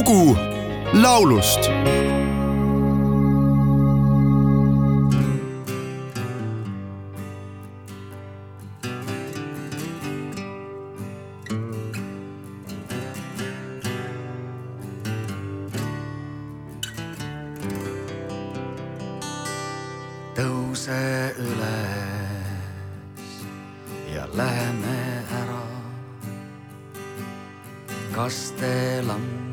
lugu laulust tõuse üles ja läheme ära. kas te ja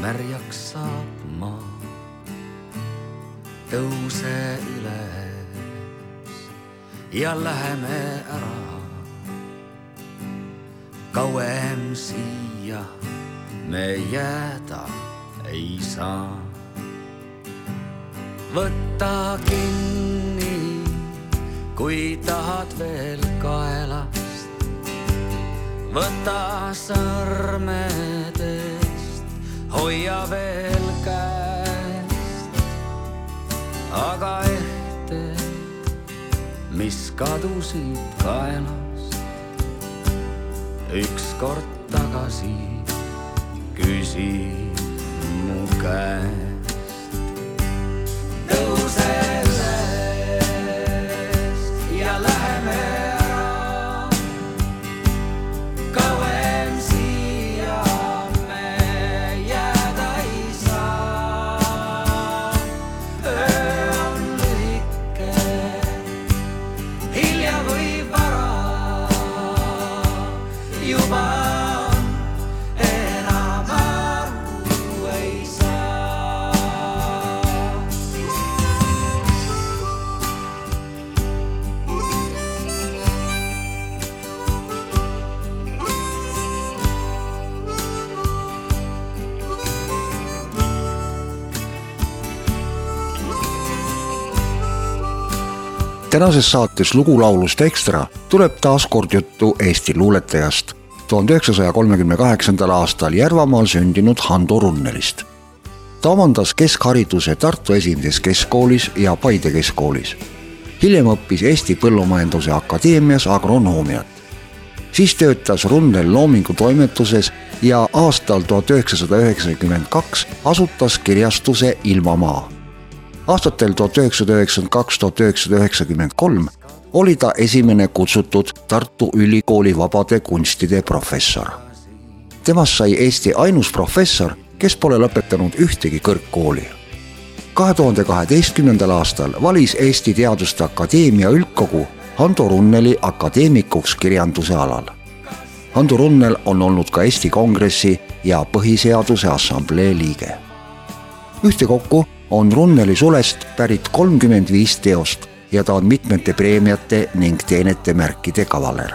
märjaks saab maa? tõuse üles ja läheme ära. kauem siia me jääda ei saa võta kinni, kui tahad veel kaelast. võta sõrmedest, hoia veel käest. aga ehted, mis kadusid kaelast, ükskord tagasi küsi mu käest. Juba enam tänases saates Lugu laulust ekstra tuleb taas kord juttu Eesti luuletajast, tuhande üheksasaja kolmekümne kaheksandal aastal Järvamaal sündinud Hando Runnelist. ta omandas keskhariduse Tartu Esimeses Keskkoolis ja Paide Keskkoolis. hiljem õppis Eesti Põllumajanduse Akadeemias agronoomiat. siis töötas Runnel Loomingu toimetuses ja aastal tuhat üheksasada üheksakümmend kaks asutas kirjastuse Ilmamaa aastatel tuhat üheksasada üheksakümmend kaks, tuhat üheksasada üheksakümmend kolm oli ta esimene kutsutud Tartu Ülikooli vabade kunstide professor. temast sai Eesti ainus professor, kes pole lõpetanud ühtegi kõrgkooli. kahe tuhande kaheteistkümnendal aastal valis Eesti Teaduste Akadeemia üldkogu Hando Runneli akadeemikuks kirjanduse alal. Hando Runnel on olnud ka Eesti Kongressi ja Põhiseaduse Assamblee liige. ühtekokku on Runneli sulest pärit kolmkümmend viis teost ja ta on mitmete preemiate ning teenete märkide kavaler.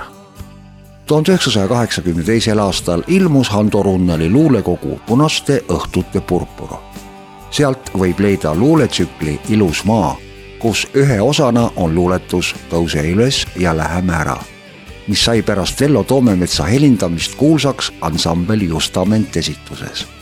tuhande üheksasaja kaheksakümne teisel aastal ilmus Hando Runneli luulekogu Punaste õhtute purpur. sealt võib leida luuletsükli Ilus maa, kus ühe osana on luuletus Tõuse üles ja läheme ära, mis sai pärast Vello Toomemetsa helindamist kuulsaks ansambel Justament esituses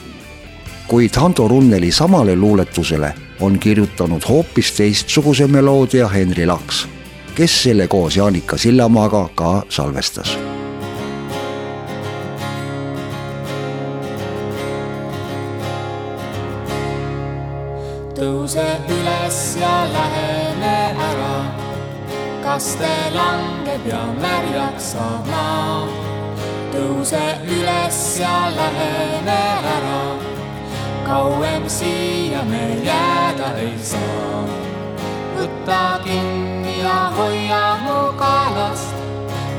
kuid Hando Runneli samale luuletusele on kirjutanud hoopis teistsuguse meloodia Henri Laks, kes selle koos Jaanika Sillamaaga ka salvestas. tõuse üles ja läheme ära. kaste langeb ja märjaks saab maa. tõuse üles ja läheme ära. Kauem siia me jääda ei saa. võta kinni ja hoia mu kaelast.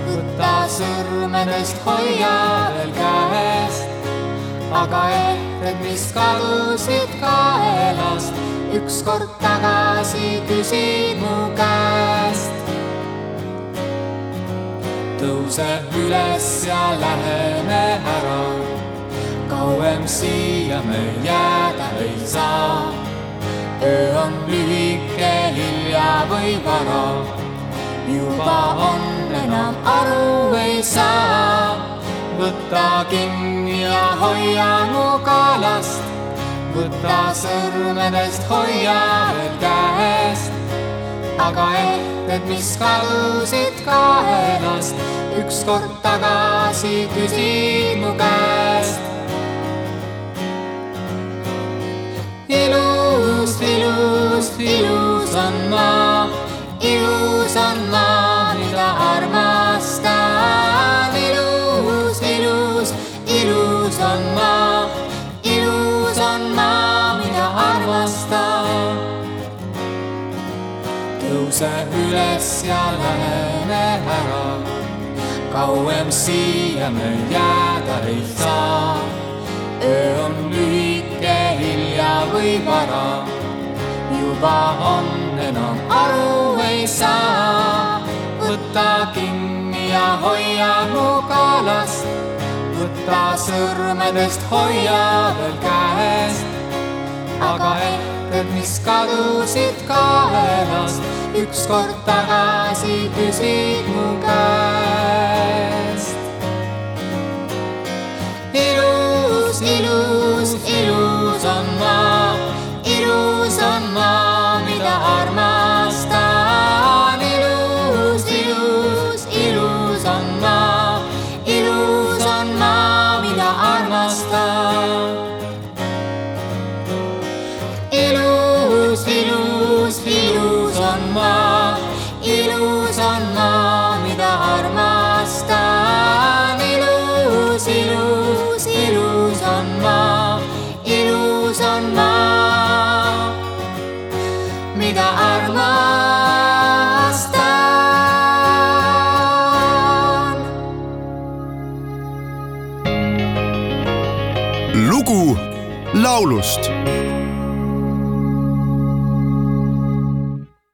võta sõrmedest, hoia veel käest aga ehted, mis kadusid kaelast, ükskord tagasi küsid mu käest. tõuse üles ja läheme ära, kauem siia me jääda ei saa. öö on lühike, hilja või vara, juba on enam aru ei saa võta kinni ja hoia mu kaelast, võta sõrmedest, hoia veel käest. aga ehted, mis kadusid kaelast, ükskord tagasi küsid mu käest. Ilus on maa, ilus on maa, mida armastan. ilus, ilus, ilus on maa, ilus on maa, mida armastan. tõuse üles ja läheme ära, kauem siia me jääda ei saa. öö on lühike, hilja või vara, juba on enam aru ei saa. võta kinni ja hoia mu kaelast, võta sõrmedest, hoia veel käest aga hetked, mis kadusid kaelast, ükskord tagasi küsid mu käest. ilus, ilus maa, mida laulust.